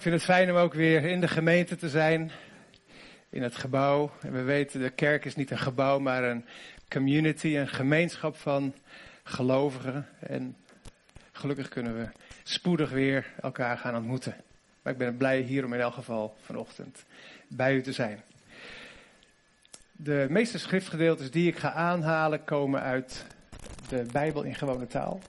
Ik vind het fijn om ook weer in de gemeente te zijn, in het gebouw. En we weten, de kerk is niet een gebouw, maar een community, een gemeenschap van gelovigen. En gelukkig kunnen we spoedig weer elkaar gaan ontmoeten. Maar ik ben blij hier om in elk geval vanochtend bij u te zijn. De meeste schriftgedeeltes die ik ga aanhalen komen uit de Bijbel in gewone taal.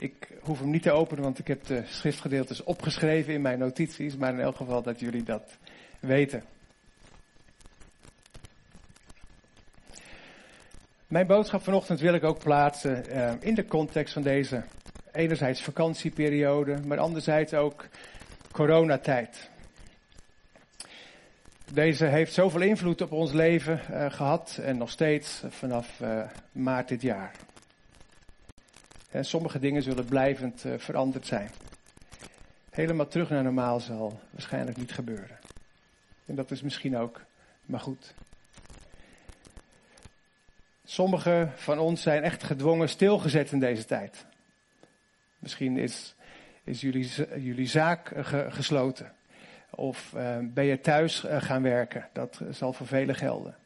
Ik hoef hem niet te openen, want ik heb de schriftgedeeltes opgeschreven in mijn notities, maar in elk geval dat jullie dat weten. Mijn boodschap vanochtend wil ik ook plaatsen uh, in de context van deze enerzijds vakantieperiode, maar anderzijds ook coronatijd. Deze heeft zoveel invloed op ons leven uh, gehad en nog steeds vanaf uh, maart dit jaar. En sommige dingen zullen blijvend uh, veranderd zijn. Helemaal terug naar normaal zal waarschijnlijk niet gebeuren. En dat is misschien ook maar goed. Sommigen van ons zijn echt gedwongen stilgezet in deze tijd. Misschien is, is jullie, jullie zaak gesloten. Of uh, ben je thuis gaan werken. Dat zal voor velen gelden.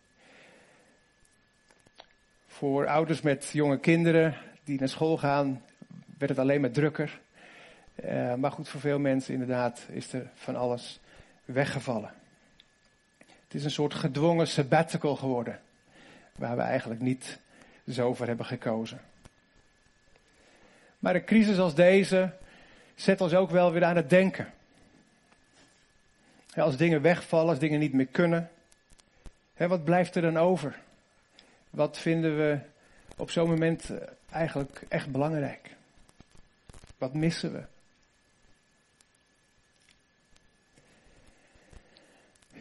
Voor ouders met jonge kinderen die naar school gaan, werd het alleen maar drukker. Uh, maar goed, voor veel mensen inderdaad is er van alles weggevallen. Het is een soort gedwongen sabbatical geworden, waar we eigenlijk niet zo voor hebben gekozen. Maar een crisis als deze zet ons ook wel weer aan het denken. als dingen wegvallen, als dingen niet meer kunnen, wat blijft er dan over? Wat vinden we op zo'n moment eh, eigenlijk echt belangrijk? Wat missen we?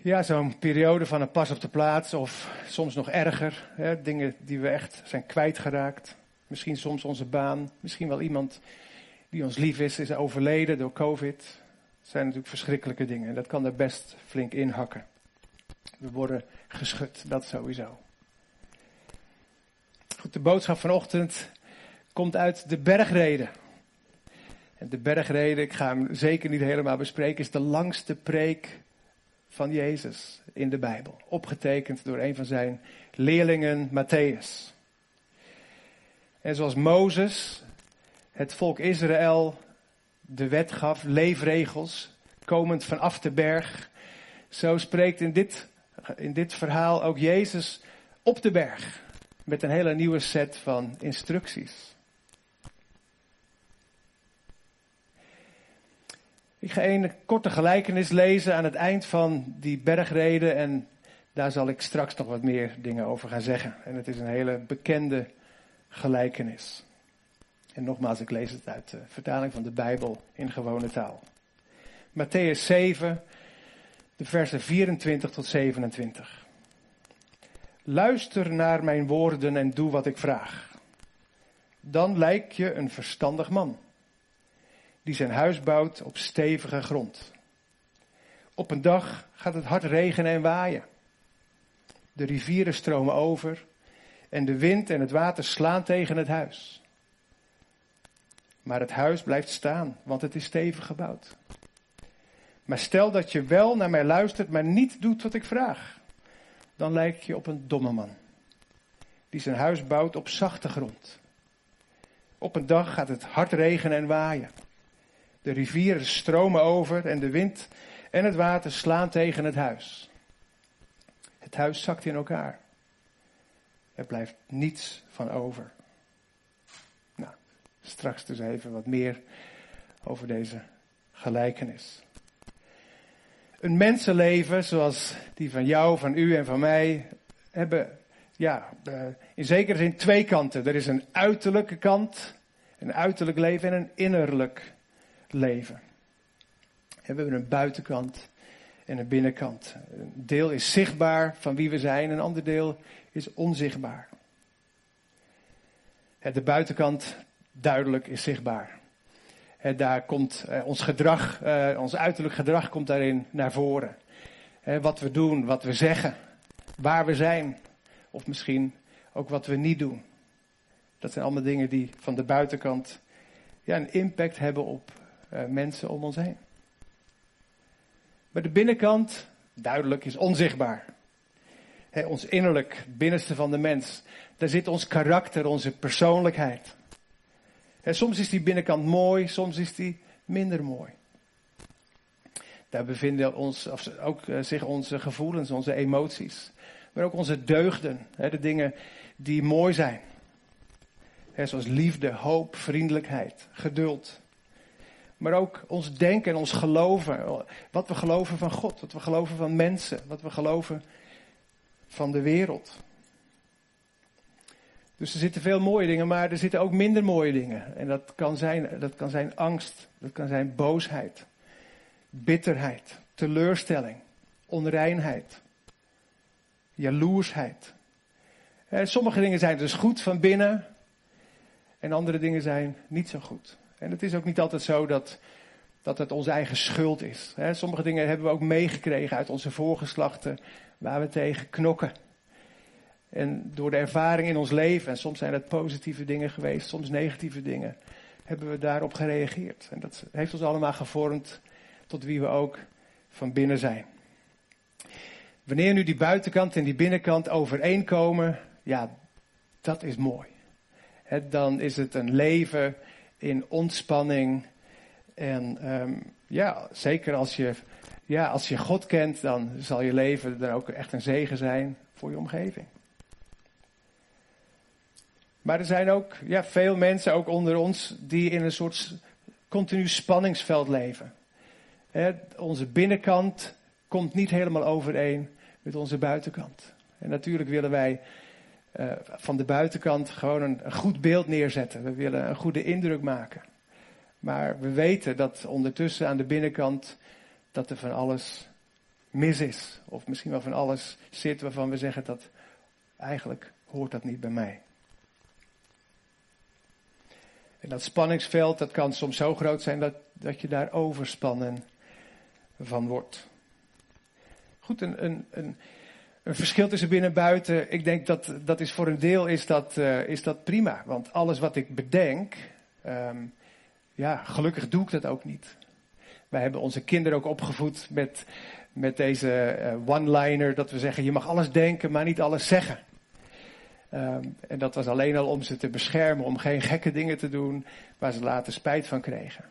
Ja, zo'n periode van een pas op de plaats of soms nog erger. Hè, dingen die we echt zijn kwijtgeraakt. Misschien soms onze baan. Misschien wel iemand die ons lief is, is overleden door COVID. Dat zijn natuurlijk verschrikkelijke dingen. En dat kan er best flink inhakken. We worden geschud, dat sowieso. De boodschap vanochtend komt uit de bergreden. En de bergreden, ik ga hem zeker niet helemaal bespreken, is de langste preek van Jezus in de Bijbel. Opgetekend door een van zijn leerlingen, Matthäus. En zoals Mozes het volk Israël de wet gaf, leefregels, komend vanaf de berg, zo spreekt in dit, in dit verhaal ook Jezus op de berg. Met een hele nieuwe set van instructies. Ik ga een korte gelijkenis lezen aan het eind van die bergreden en daar zal ik straks nog wat meer dingen over gaan zeggen. En het is een hele bekende gelijkenis. En nogmaals, ik lees het uit de vertaling van de Bijbel in gewone taal. Matthäus 7, de versen 24 tot 27. Luister naar mijn woorden en doe wat ik vraag. Dan lijk je een verstandig man, die zijn huis bouwt op stevige grond. Op een dag gaat het hard regenen en waaien. De rivieren stromen over en de wind en het water slaan tegen het huis. Maar het huis blijft staan, want het is stevig gebouwd. Maar stel dat je wel naar mij luistert, maar niet doet wat ik vraag. Dan lijk je op een domme man. Die zijn huis bouwt op zachte grond. Op een dag gaat het hard regenen en waaien. De rivieren stromen over en de wind en het water slaan tegen het huis. Het huis zakt in elkaar. Er blijft niets van over. Nou, straks dus even wat meer over deze gelijkenis. Een mensenleven zoals die van jou, van u en van mij hebben ja, eh, in zekere zin twee kanten. Er is een uiterlijke kant, een uiterlijk leven en een innerlijk leven. we hebben een buitenkant en een binnenkant. Een deel is zichtbaar van wie we zijn, een ander deel is onzichtbaar. De buitenkant duidelijk is zichtbaar. Daar komt eh, ons gedrag, eh, ons uiterlijk gedrag komt daarin naar voren. Wat we doen, wat we zeggen, waar we zijn. Of misschien ook wat we niet doen. Dat zijn allemaal dingen die van de buitenkant ja, een impact hebben op eh, mensen om ons heen. Maar de binnenkant, duidelijk, is onzichtbaar. ons innerlijk, binnenste van de mens. Daar zit ons karakter, onze persoonlijkheid. Soms is die binnenkant mooi, soms is die minder mooi. Daar bevinden ons, ook eh, zich onze gevoelens, onze emoties. Maar ook onze deugden, de dingen die mooi zijn. zoals liefde, hoop, vriendelijkheid, geduld. Maar ook ons denken en ons geloven. Wat we geloven van God, wat we geloven van mensen, wat we geloven van de wereld. Dus er zitten veel mooie dingen, maar er zitten ook minder mooie dingen. En dat kan zijn, dat kan zijn angst, dat kan zijn boosheid, bitterheid, teleurstelling, onreinheid, jaloersheid. sommige dingen zijn dus goed van binnen en andere dingen zijn niet zo goed. En het is ook niet altijd zo dat, dat het onze eigen schuld is. sommige dingen hebben we ook meegekregen uit onze voorgeslachten waar we tegen knokken. En door de ervaring in ons leven, en soms zijn het positieve dingen geweest, soms negatieve dingen, hebben we daarop gereageerd. En dat heeft ons allemaal gevormd tot wie we ook van binnen zijn. Wanneer nu die buitenkant en die binnenkant overeenkomen, ja, dat is mooi. dan is het een leven in ontspanning. En um, ja, zeker als je, ja, als je God kent, dan zal je leven dan ook echt een zegen zijn voor je omgeving. Maar er zijn ook ja, veel mensen, ook onder ons, die in een soort continu spanningsveld leven. onze binnenkant komt niet helemaal overeen met onze buitenkant. En natuurlijk willen wij uh, van de buitenkant gewoon een, een, goed beeld neerzetten. We willen een goede indruk maken. Maar we weten dat ondertussen aan de binnenkant dat er van alles mis is. Of misschien wel van alles zit waarvan we zeggen dat eigenlijk hoort dat niet bij mij. En dat spanningsveld, dat kan soms zo groot zijn dat, dat je daar overspannen van wordt. Goed, een, een, een, een verschil tussen binnen en buiten, ik denk dat dat is voor een deel is dat, uh, is dat prima. Want alles wat ik bedenk, um, ja, gelukkig doe ik dat ook niet. Wij hebben onze kinderen ook opgevoed met, met deze uh, one-liner, dat we zeggen, je mag alles denken, maar niet alles zeggen. Um, en dat was alleen al om ze te beschermen, om geen gekke dingen te doen waar ze later spijt van kregen.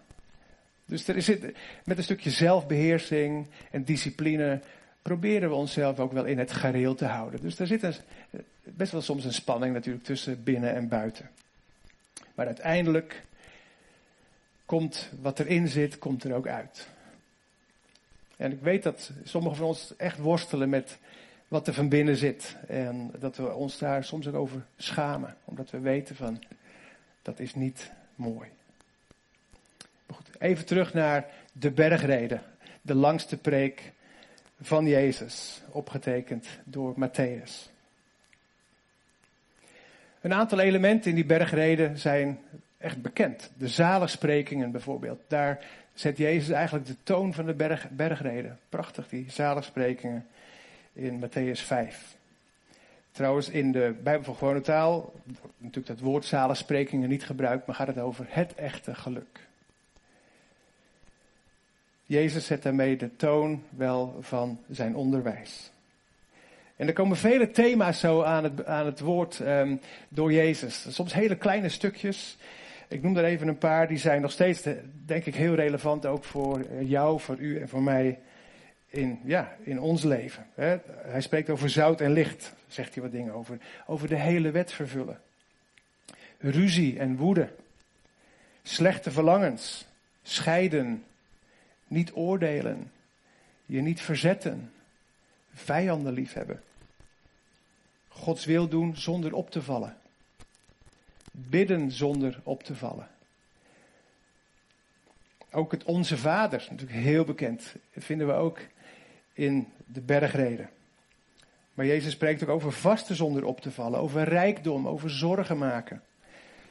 Dus er is, met een stukje zelfbeheersing en discipline proberen we onszelf ook wel in het gareel te houden. Dus er zit een, best wel soms een spanning natuurlijk tussen binnen en buiten. Maar uiteindelijk komt wat erin zit, komt er ook uit. En ik weet dat sommigen van ons echt worstelen met wat er van binnen zit. En dat we ons daar soms ook over schamen. Omdat we weten van, dat is niet mooi. Maar goed, even terug naar de bergreden. De langste preek van Jezus, opgetekend door Matthäus. Een aantal elementen in die bergreden zijn echt bekend. De zaligsprekingen bijvoorbeeld. Daar zet Jezus eigenlijk de toon van de berg, bergreden. Prachtig, die zaligsprekingen in Matthäus 5. Trouwens, in de Bijbel van gewone taal, natuurlijk dat woord zaligsprekingen niet gebruikt, maar gaat het over het echte geluk. Jezus zet daarmee de toon wel van zijn onderwijs. En er komen vele thema's zo aan het, aan het woord um, door Jezus. Soms hele kleine stukjes. Ik noem er even een paar, die zijn nog steeds, denk ik, heel relevant ook voor jou, voor u en voor mij in, ja, in ons leven. Hè. Hij spreekt over zout en licht, zegt hij wat dingen over. Over de hele wet vervullen. Ruzie en woede. Slechte verlangens. Scheiden, niet oordelen, je niet verzetten, vijanden liefhebben. Gods wil doen zonder op te vallen. Bidden zonder op te vallen. Ook het Onze Vader, natuurlijk heel bekend, vinden we ook in de bergreden. Maar Jezus spreekt ook over vasten zonder op te vallen, over rijkdom, over zorgen maken.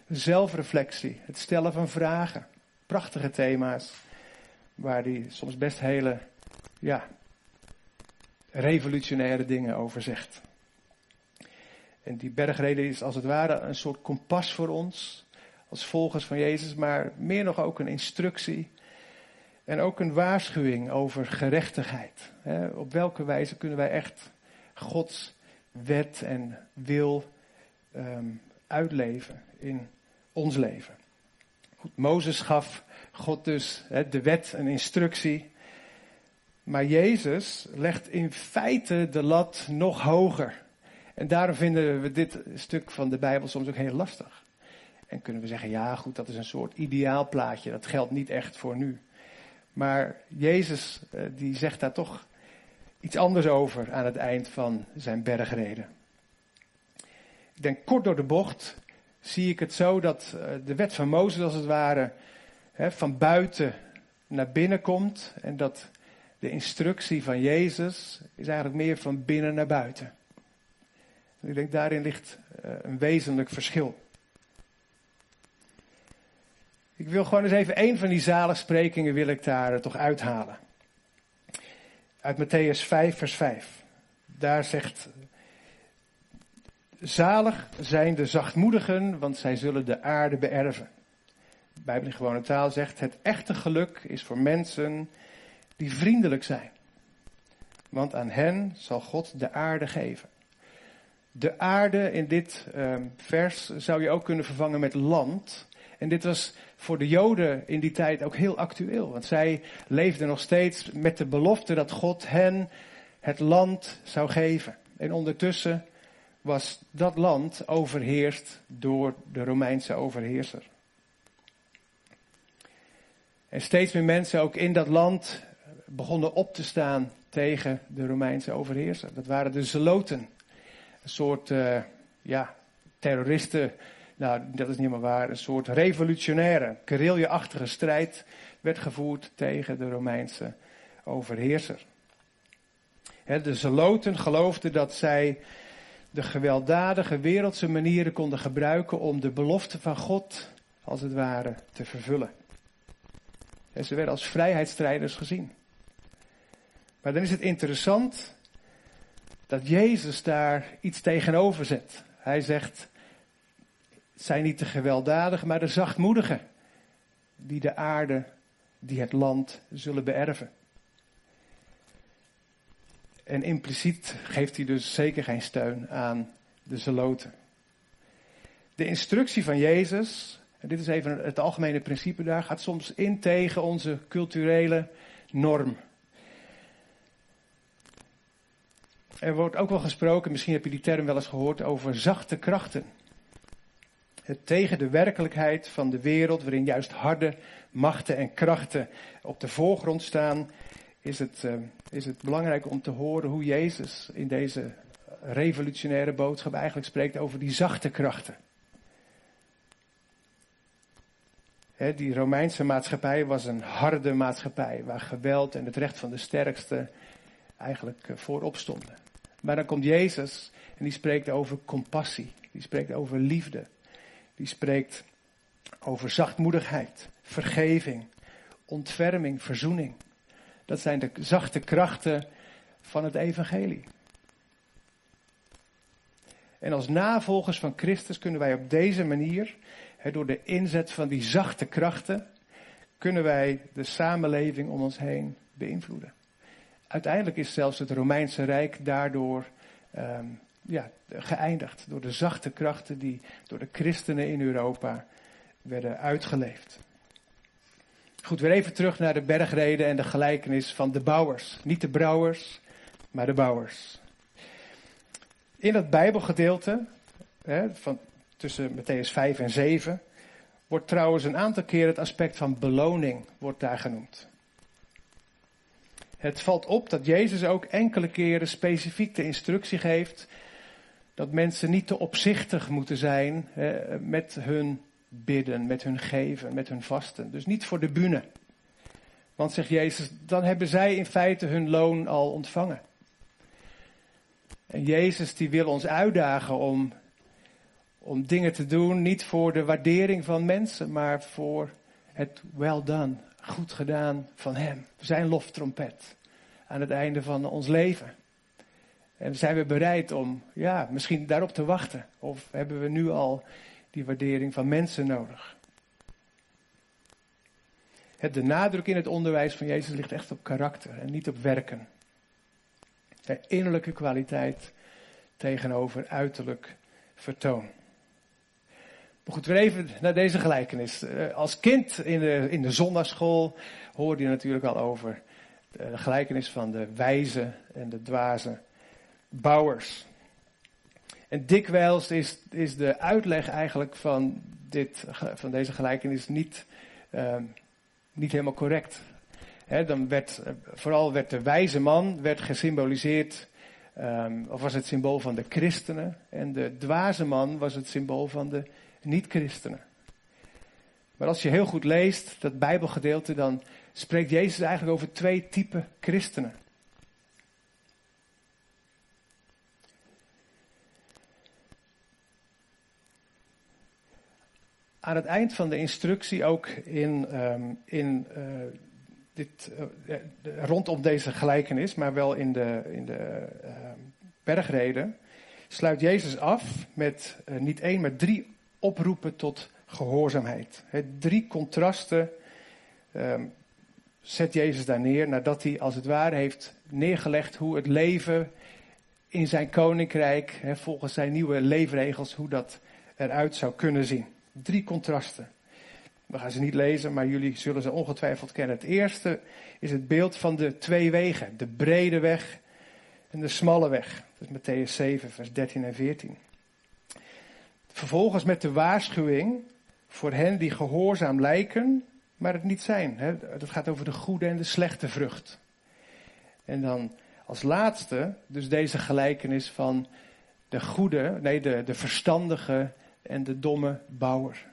Zelfreflectie, het stellen van vragen. Prachtige thema's waar hij soms best hele, ja, revolutionaire dingen over zegt. En die bergreden is als het ware een soort kompas voor ons, als volgers van Jezus, maar meer nog ook een instructie En ook een waarschuwing over gerechtigheid. Op welke wijze kunnen wij echt Gods wet en wil ehm, uitleven in ons leven. Goed, Mozes gaf God dus de wet en instructie. Maar Jezus legt in feite de lat nog hoger. En daarom vinden we dit stuk van de Bijbel soms ook heel lastig. En kunnen we zeggen, ja goed, dat is een soort ideaalplaatje. Dat geldt niet echt voor nu. Maar Jezus eh, die zegt daar toch iets anders over aan het eind van zijn bergreden. Ik denk kort door de bocht zie ik het zo dat eh, de wet van Mozes als het ware van buiten naar binnen komt en dat de instructie van Jezus is eigenlijk meer van binnen naar buiten. ik denk daarin ligt eh, een wezenlijk verschil. Ik wil gewoon eens even één van die zaligsprekingen wil ik daar toch uithalen. Uit Matthäus 5, vers 5. Daar zegt, zalig zijn de zachtmoedigen, want zij zullen de aarde beërven. Bijbel in gewone taal zegt, het echte geluk is voor mensen die vriendelijk zijn. Want aan hen zal God de aarde geven. De aarde in dit um, vers zou je ook kunnen vervangen met land. En dit was voor de Joden in die tijd ook heel actueel. Want zij leefden nog steeds met de belofte dat God hen het land zou geven. En ondertussen was dat land overheerst door de Romeinse overheerser. En steeds meer mensen ook in dat land begonnen op te staan tegen de Romeinse overheerser. Dat waren de Zeloten. Een soort uh, ja, terroristen nou, dat is niet meer waar. Een soort revolutionaire, guerrilla-achtige strijd werd gevoerd tegen de Romeinse overheerser. de Zeloten geloofden dat zij de gewelddadige wereldse manieren konden gebruiken om de belofte van God, als het ware, te vervullen. En ze werden als vrijheidsstrijders gezien. Maar dan is het interessant dat Jezus daar iets tegenover zet. Hij zegt, zijn niet de gewelddadigen, maar de zachtmoedigen. Die de aarde, die het land zullen beërven. En impliciet geeft hij dus zeker geen steun aan de zeloten. De instructie van Jezus, en dit is even het algemene principe daar, gaat soms in tegen onze culturele norm. Er wordt ook wel gesproken, misschien heb je die term wel eens gehoord, over zachte krachten tegen de werkelijkheid van de wereld, waarin juist harde machten en krachten op de voorgrond staan, is het, uh, is het belangrijk om te horen hoe Jezus in deze revolutionaire boodschap eigenlijk spreekt over die zachte krachten. die Romeinse maatschappij was een harde maatschappij, waar geweld en het recht van de sterkste eigenlijk uh, voorop stonden. Maar dan komt Jezus en die spreekt over compassie, die spreekt over liefde, die spreekt over zachtmoedigheid, vergeving, ontferming, verzoening. Dat zijn de zachte krachten van het evangelie. En als navolgers van Christus kunnen wij op deze manier, door de inzet van die zachte krachten, kunnen wij de samenleving om ons heen beïnvloeden. Uiteindelijk is zelfs het Romeinse Rijk daardoor um, ja, geëindigd door de zachte krachten die door de christenen in Europa werden uitgeleefd. Goed, weer even terug naar de bergreden en de gelijkenis van de bouwers. Niet de brouwers, maar de bouwers. In dat Bijbelgedeelte, hè, van, tussen Matthäus 5 en 7, wordt trouwens een aantal keer het aspect van beloning wordt daar genoemd. Het valt op dat Jezus ook enkele keren specifiek de instructie geeft dat mensen niet te opzichtig moeten zijn met hun bidden, met hun geven, met hun vasten. Dus niet voor de bühne. Want zegt Jezus, dan hebben zij in feite hun loon al ontvangen. En Jezus die wil ons uitdagen om, om dingen te doen, niet voor de waardering van mensen, maar voor het well goed gedaan van Hem. Zijn loftrompet aan het einde van ons leven. En zijn we bereid om ja, misschien daarop te wachten? Of hebben we nu al die waardering van mensen nodig? de nadruk in het onderwijs van Jezus ligt echt op karakter en niet op werken. innerlijke kwaliteit tegenover uiterlijk vertoon. Maar goed, weer even naar deze gelijkenis. Eh, als kind in de, in de zondagschool hoorde je natuurlijk al over de gelijkenis van de wijze en de dwaze bouwers. En dikwijls is, is de uitleg eigenlijk van, dit, van deze gelijkenis niet, ehm, niet helemaal correct. dan werd, vooral werd de wijze man werd gesymboliseerd, um, of was het symbool van de christenen. En de dwaze man was het symbool van de niet-christenen. Maar als je heel goed leest, dat Bijbelgedeelte, dan spreekt Jezus eigenlijk over twee typen christenen. Aan het eind van de instructie ook in, um, in uh, dit, uh, rondom deze gelijkenis, maar wel in de, in de uh, bergreden, sluit Jezus af met niet één, maar drie oproepen tot gehoorzaamheid. He, drie contrasten um, zet Jezus daar neer nadat hij als het ware heeft neergelegd hoe het leven in zijn koninkrijk, volgens zijn nieuwe leefregels, hoe dat eruit zou kunnen zien. Drie contrasten. We gaan ze niet lezen, maar jullie zullen ze ongetwijfeld kennen. Het eerste is het beeld van de twee wegen. De brede weg en de smalle weg. Dat is Matthäus 7, vers 13 en 14. Vervolgens met de waarschuwing voor hen die gehoorzaam lijken, maar het niet zijn. Dat gaat over de goede en de slechte vrucht. En dan als laatste, dus deze gelijkenis van de goede, nee, de, de verstandige en de domme bouwer.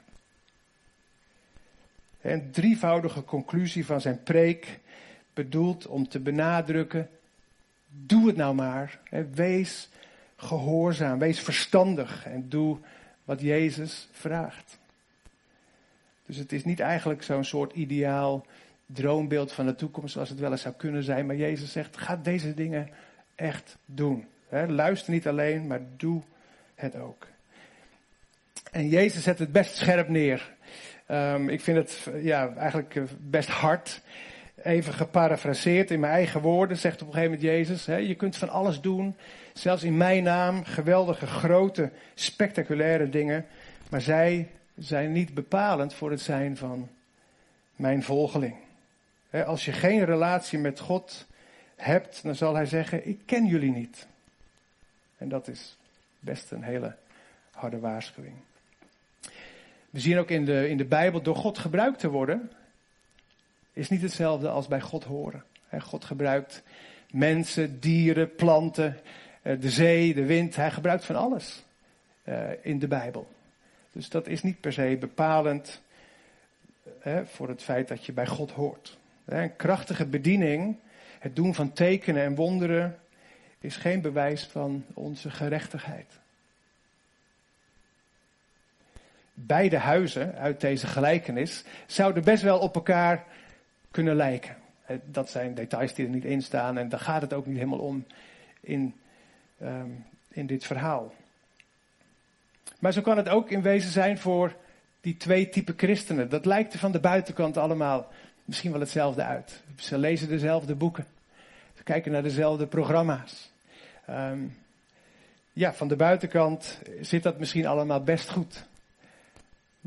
Een drievoudige conclusie van zijn preek bedoeld om te benadrukken, doe het nou maar. Wees gehoorzaam, wees verstandig en doe wat Jezus vraagt. Dus het is niet eigenlijk zo'n soort ideaal droombeeld van de toekomst zoals het wel eens zou kunnen zijn. Maar Jezus zegt, ga deze dingen echt doen. Luister niet alleen, maar doe het ook. En Jezus zet het best scherp neer. Um, ik vind het ja, eigenlijk eh, best hard. Even geparafraseerd in mijn eigen woorden, zegt op een gegeven moment Jezus. Hè, je kunt van alles doen, zelfs in mijn naam, geweldige, grote, spectaculaire dingen. Maar zij zijn niet bepalend voor het zijn van mijn volgeling. als je geen relatie met God hebt, dan zal hij zeggen: Ik ken jullie niet. En dat is best een hele harde waarschuwing. We zien ook in de, in de Bijbel, door God gebruikt te worden, is niet hetzelfde als bij God horen. God gebruikt mensen, dieren, planten, eh, de zee, de wind. Hij gebruikt van alles eh, in de Bijbel. Dus dat is niet per se bepalend voor het feit dat je bij God hoort. Een krachtige bediening, het doen van tekenen en wonderen, is geen bewijs van onze gerechtigheid. Beide huizen uit deze gelijkenis zouden best wel op elkaar kunnen lijken. Dat zijn details die er niet in staan en daar gaat het ook niet helemaal om in, um, in dit verhaal. Maar zo kan het ook in wezen zijn voor die twee typen christenen. Dat lijkt er van de buitenkant allemaal misschien wel hetzelfde uit. Ze lezen dezelfde boeken. Ze kijken naar dezelfde programma's. Um, ja, van de buitenkant zit dat misschien allemaal best goed.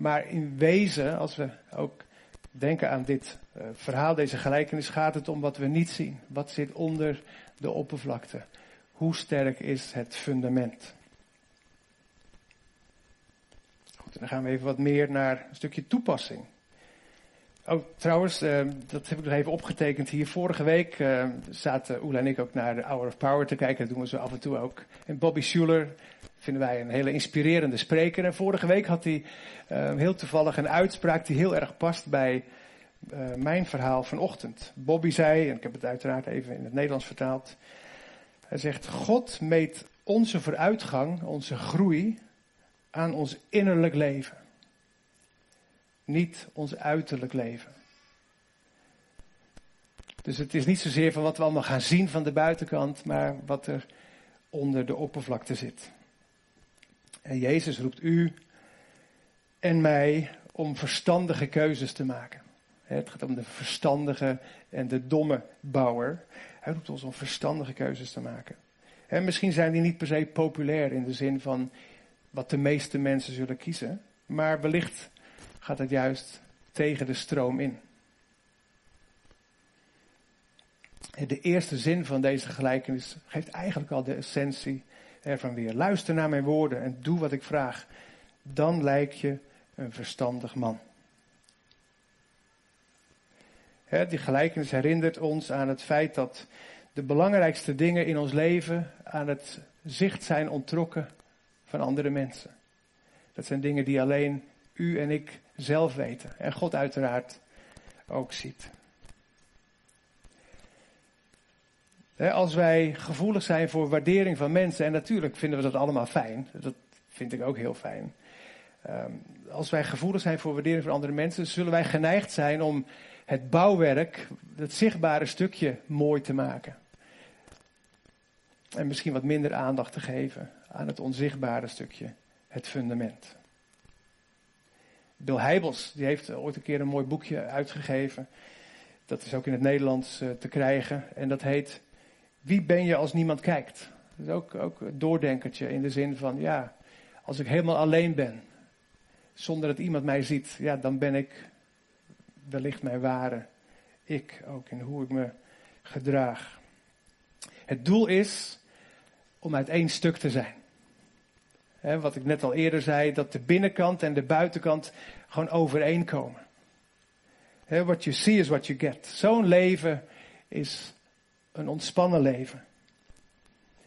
Maar in wezen, als we ook denken aan dit uh, verhaal, deze gelijkenis, gaat het om wat we niet zien. Wat zit onder de oppervlakte? Hoe sterk is het fundament? Goed, dan gaan we even wat meer naar een stukje toepassing. Oh, trouwens, uh, dat heb ik nog even opgetekend hier. Vorige week uh, zaten Oela en ik ook naar de Hour of Power te kijken. Dat doen we zo af en toe ook. En Bobby Schuller, vinden wij een hele inspirerende spreker. En vorige week had hij uh, heel toevallig een uitspraak die heel erg past bij uh, mijn verhaal vanochtend. Bobby zei, en ik heb het uiteraard even in het Nederlands vertaald. Hij zegt, God meet onze vooruitgang, onze groei aan ons innerlijk leven. Niet ons uiterlijk leven. Dus het is niet zozeer van wat we allemaal gaan zien van de buitenkant, maar wat er onder de oppervlakte zit. En Jezus roept u en mij om verstandige keuzes te maken. Het gaat om de verstandige en de domme bouwer. Hij roept ons om verstandige keuzes te maken. En misschien zijn die niet per se populair in de zin van wat de meeste mensen zullen kiezen. Maar wellicht gaat het juist tegen de stroom in. De eerste zin van deze gelijkenis geeft eigenlijk al de essentie ervan weer. Luister naar mijn woorden en doe wat ik vraag. Dan lijk je een verstandig man. die gelijkenis herinnert ons aan het feit dat de belangrijkste dingen in ons leven aan het zicht zijn ontrokken van andere mensen. Dat zijn dingen die alleen u en ik zelf weten. En God uiteraard ook ziet. Als wij gevoelig zijn voor waardering van mensen, en natuurlijk vinden we dat allemaal fijn, dat vind ik ook heel fijn. Ehm, als wij gevoelig zijn voor waardering van andere mensen, zullen wij geneigd zijn om het bouwwerk, het zichtbare stukje, mooi te maken. En misschien wat minder aandacht te geven aan het onzichtbare stukje, het fundament. Bill Heibels, die heeft ooit een keer een mooi boekje uitgegeven. Dat is ook in het Nederlands eh, te krijgen. En dat heet Wie ben je als niemand kijkt? Dat is ook, ook een doordenkertje in de zin van, ja, als ik helemaal alleen ben, zonder dat iemand mij ziet, ja, dan ben ik wellicht mijn ware ik ook in hoe ik me gedraag. Het doel is om uit één stuk te zijn. wat ik net al eerder zei, dat de binnenkant en de buitenkant gewoon overeenkomen. What you see is what you get. Zo'n leven is een ontspannen leven.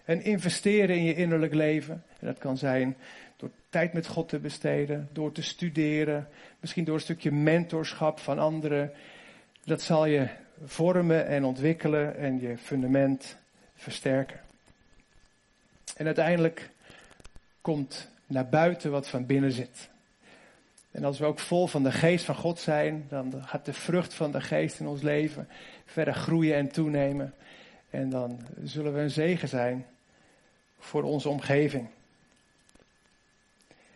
En investeren in je innerlijk leven. En dat kan zijn door tijd met God te besteden, door te studeren, misschien door een stukje mentorschap van anderen. Dat zal je vormen en ontwikkelen en je fundament versterken. En uiteindelijk komt naar buiten wat van binnen zit. En als we ook vol van de geest van God zijn, dan gaat de vrucht van de geest in ons leven verder groeien en toenemen. En dan zullen we een zegen zijn voor onze omgeving.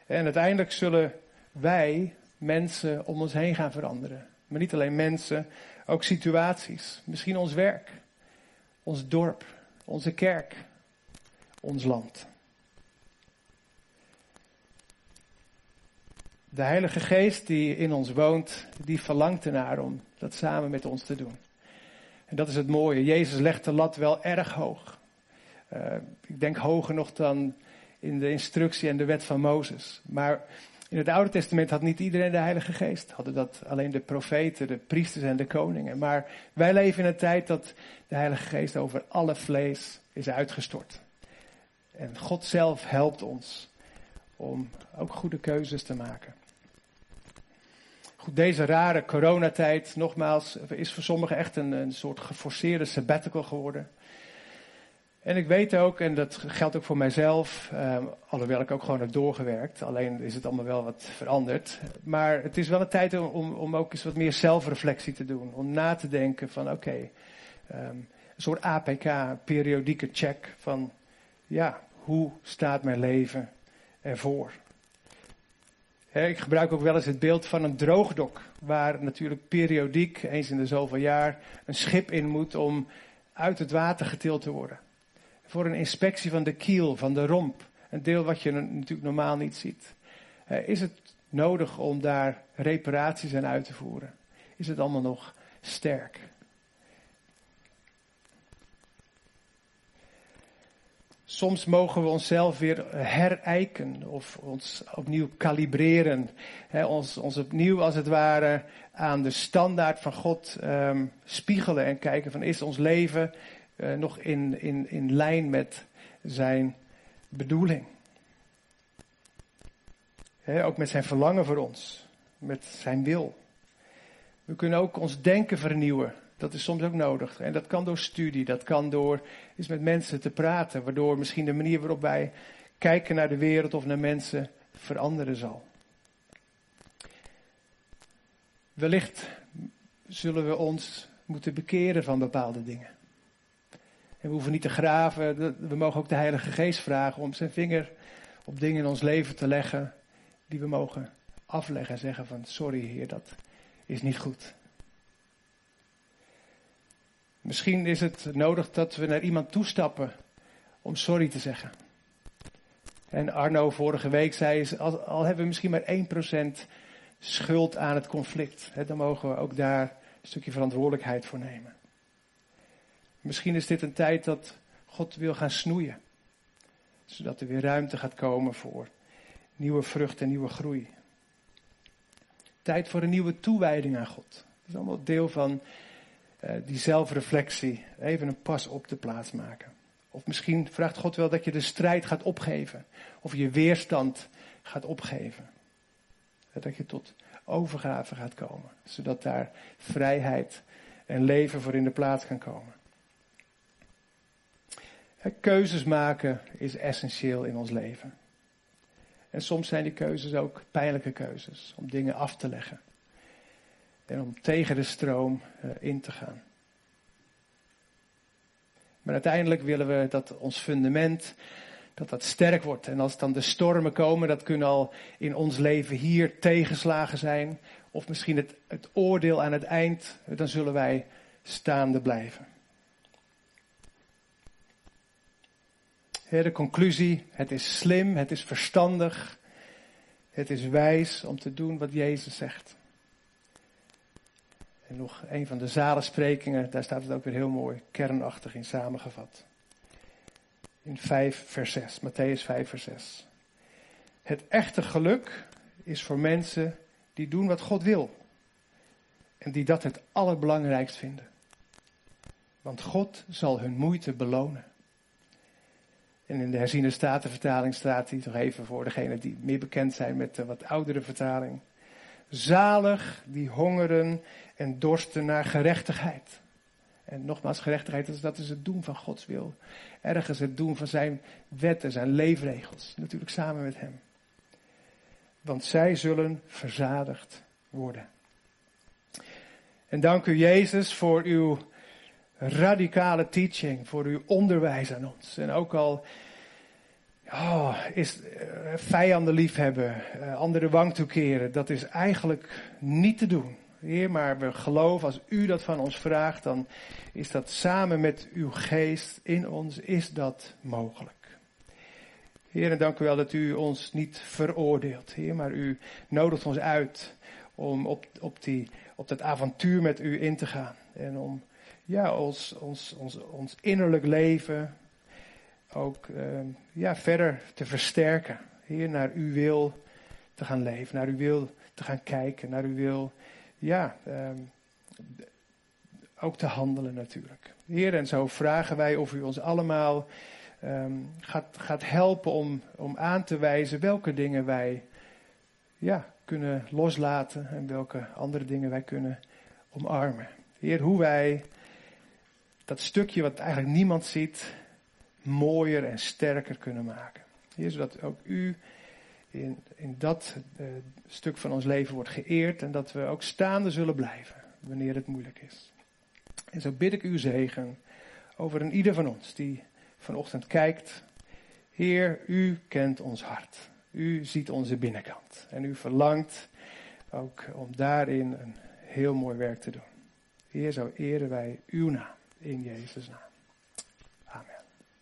En uiteindelijk zullen wij mensen om ons heen gaan veranderen. Maar niet alleen mensen, ook situaties. Misschien ons werk, ons dorp, onze kerk, ons land. De Heilige Geest die in ons woont, die verlangt ernaar om dat samen met ons te doen. En dat is het mooie. Jezus legt de lat wel erg hoog. Uh, ik denk hoger nog dan in de instructie en de wet van Mozes. Maar in het Oude Testament had niet iedereen de Heilige Geest. Hadden dat alleen de profeten, de priesters en de koningen. Maar wij leven in een tijd dat de Heilige Geest over alle vlees is uitgestort. En God zelf helpt ons om ook goede keuzes te maken. Deze rare coronatijd, nogmaals, is voor sommigen echt een, een soort geforceerde sabbatical geworden. En ik weet ook, en dat geldt ook voor mijzelf, eh, alhoewel ik ook gewoon heb doorgewerkt, alleen is het allemaal wel wat veranderd. Maar het is wel een tijd om, om ook eens wat meer zelfreflectie te doen. Om na te denken van oké, ehm, een soort APK, periodieke check van ja, hoe staat mijn leven ervoor? Ik gebruik ook wel eens het beeld van een droogdok, waar natuurlijk periodiek, eens in de zoveel jaar, een schip in moet om uit het water getild te worden voor een inspectie van de kiel, van de romp. Een deel wat je natuurlijk normaal niet ziet. Is het nodig om daar reparaties aan uit te voeren? Is het allemaal nog sterk? Soms mogen we onszelf weer herijken of ons opnieuw kalibreren. ons, ons opnieuw als het ware aan de standaard van God um, spiegelen en kijken van is ons leven uh, nog in, in, in lijn met zijn bedoeling. ook met zijn verlangen voor ons, met zijn wil. We kunnen ook ons denken vernieuwen. Dat is soms ook nodig. En dat kan door studie, dat kan door eens met mensen te praten, waardoor misschien de manier waarop wij kijken naar de wereld of naar mensen veranderen zal. Wellicht zullen we ons moeten bekeren van bepaalde dingen. En we hoeven niet te graven. We mogen ook de Heilige Geest vragen om zijn vinger op dingen in ons leven te leggen. Die we mogen afleggen en zeggen van sorry Heer, dat is niet goed. Misschien is het nodig dat we naar iemand toestappen om sorry te zeggen. En Arno vorige week zei, al, hebben we misschien maar 1% schuld aan het conflict, hè, dan mogen we ook daar een stukje verantwoordelijkheid voor nemen. Misschien is dit een tijd dat God wil gaan snoeien, zodat er weer ruimte gaat komen voor nieuwe vrucht en nieuwe groei. Tijd voor een nieuwe toewijding aan God. Dat is allemaal deel van die zelfreflectie. Even een pas op de plaats maken. Of misschien vraagt God wel dat je de strijd gaat opgeven. Of je weerstand gaat opgeven. Dat je tot overgave gaat komen. Zodat daar vrijheid en leven voor in de plaats kan komen. Keuzes maken is essentieel in ons leven. En soms zijn die keuzes ook pijnlijke keuzes. Om dingen af te leggen. En om tegen de stroom eh, in te gaan. Maar uiteindelijk willen we dat ons fundament, dat dat sterk wordt. En als dan de stormen komen, dat kunnen al in ons leven hier tegenslagen zijn. Of misschien het, het oordeel aan het eind, dan zullen wij staande blijven. de conclusie, het is slim, het is verstandig, het is wijs om te doen wat Jezus zegt. En nog een van de zalensprekingen, daar staat het ook weer heel mooi kernachtig in samengevat. In 5 vers 6, Matthäus 5 vers 6. Het echte geluk is voor mensen die doen wat God wil. En die dat het allerbelangrijkst vinden. Want God zal hun moeite belonen. En in de herziene statenvertaling staat hij toch even voor degenen die meer bekend zijn met de wat oudere vertaling. Zalig die hongeren en dorsten naar gerechtigheid. En nogmaals, gerechtigheid, dat is, het doen van Gods wil. Ergens het doen van zijn wetten, zijn leefregels. Natuurlijk samen met hem. Want zij zullen verzadigd worden. En dank u Jezus voor uw radicale teaching, voor uw onderwijs aan ons. En ook al oh, is uh, vijanden liefhebben, uh, andere wang toekeren, dat is eigenlijk niet te doen. Heer, maar we geloven als u dat van ons vraagt, dan is dat samen met uw geest in ons, is dat mogelijk. Heer, en dank u wel dat u ons niet veroordeelt, Heer, maar u nodigt ons uit om op, op, die, op dat avontuur met u in te gaan. En om ja, ons, ons, ons, ons innerlijk leven ook uh, ja, verder te versterken. Heer, naar uw wil te gaan leven, naar uw wil te gaan kijken, naar uw wil, ja, um, ook te handelen natuurlijk. Heer, en zo vragen wij of u ons allemaal um, gaat, gaat helpen om, om aan te wijzen welke dingen wij ja, kunnen loslaten en welke andere dingen wij kunnen omarmen. Heer, hoe wij dat stukje wat eigenlijk niemand ziet, mooier en sterker kunnen maken. Heer, zodat ook u in, in dat uh, stuk van ons leven wordt geëerd en dat we ook staande zullen blijven wanneer het moeilijk is. En zo bid ik uw zegen over een ieder van ons die vanochtend kijkt. Heer, u kent ons hart. U ziet onze binnenkant. En u verlangt ook om daarin een heel mooi werk te doen. Heer, zo eren wij uw naam in Jezus' naam.